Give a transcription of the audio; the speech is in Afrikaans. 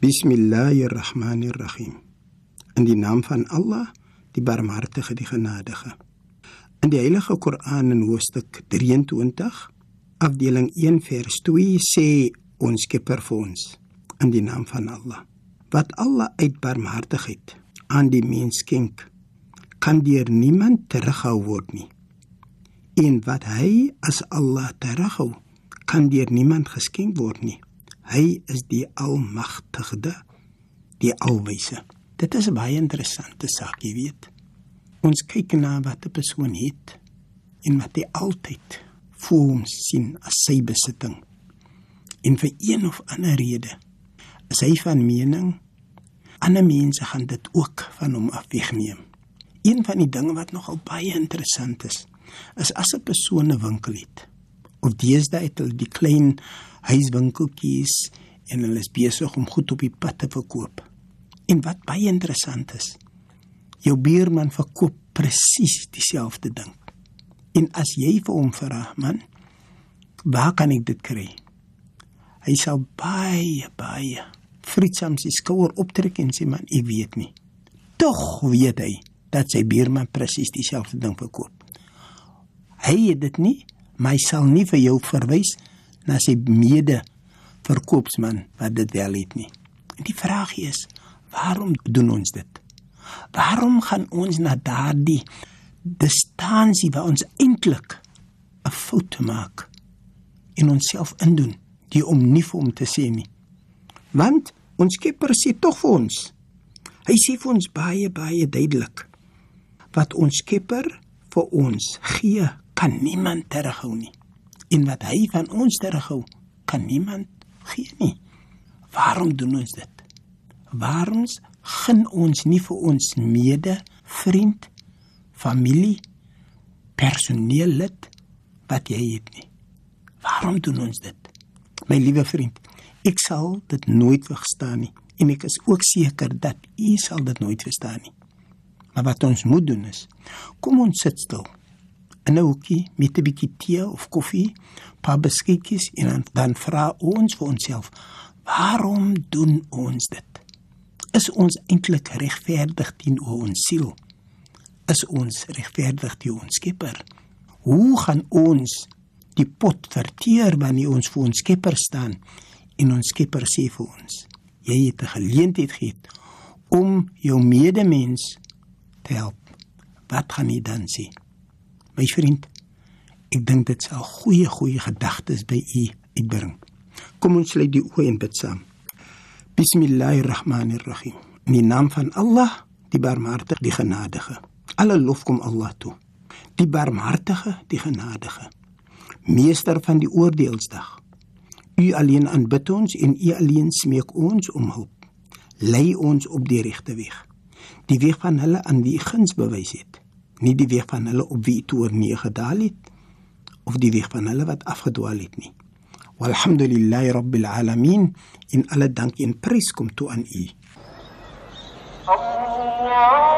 Bismillahirrahmanirrahim. In die naam van Allah, die Barmhartige, die Genadige. In die Heilige Koran in hoofstuk 23, afdeling 1 vers 2 sê ons Skepper vir ons in die naam van Allah. Wat Allah uit barmhartigheid aan die mens skenk, kan deur niemand teruggehou word nie. En wat hy as Allah terughou, kan deur niemand geskenk word nie. Hy is die almagtige, die alwyse. Dit is 'n baie interessante saak, jy weet. Ons kyk na wat 'n persoon het en wat hy altyd voor hom sien as sy besitting. En vir een of ander rede is hy van mening ander mense gaan dit ook van hom af wegneem. Een van die dinge wat nogal baie interessant is, is as 'n persoon 'n winkel het of deesdae het hulle die klein huiswinkeltjies en hulle is besig om goed op die pad te verkoop. En wat baie interessant is, jou buurman verkoop presies dieselfde ding. En as jy vir hom vra, man, waar kan ek dit kry? Hy sal baie baie frietsam sy skouer optrek en sê man, ek weet nie. Tog weet hy dat sy buurman presies dieselfde ding verkoop. Hy het dit nie, maar hy sal nie vir jou verwys na sy mede verkoopsman wat dit wel het nie. En die vraag is, waarom doen ons dit? Waarom gaan ons na daardie distansie waar ons eintlik 'n fout maak en onsself indoen, die om nie vir hom te sê nie? Want ons Skepper sê tog vir ons. Hy sê vir ons baie baie duidelik wat ons Skepper vir ons gee, kan niemand terughou nie en wat hy van ons terughou, kan niemand gee nie. Waarom doen ons dit? Waarom gun ons nie vir ons mede vriend, familie, personeel lid wat jy het nie? Waarom doen ons dit? My liewe vriend, ek sal dit nooit verstaan nie en ek is ook seker dat u sal dit nooit verstaan nie. Maar wat ons moet doen is, kom ons sit stil in 'n hoekie met 'n bietjie tee of koffie, paar beskikkies en dan, vra ons vir onsself, waarom doen ons dit? Is ons eintlik regverdig teenoor ons siel? Is ons regverdig teenoor ons Skepper? Hoe gaan ons die pot verteer wanneer ons voor ons Skepper staan en ons Skepper sê vir ons, jy het 'n geleentheid gehad om jou medemens te help. Wat gaan jy dan sê? My vriend, ek dink dit sal goeie goeie gedagtes by u uitbring. Kom ons sluit die oë en bid saam. Bismillahirrahmanirrahim. In die naam van Allah, die Barmhartige, die Genadige. Alle lof kom Allah toe. Die Barmhartige, die Genadige. Meester van die oordeelsdag. U alleen aanbid ons en u alleen smeek ons om hulp. Lei ons op die regte weg. Die weg van hulle aan wie guns bewys het nie die weg van hulle op wie toe nie gedaal het of die weg van hulle wat afgedwaal het nie. Walhamdulillahi rabbil alamin in alle dank en prys kom toe aan U. Allah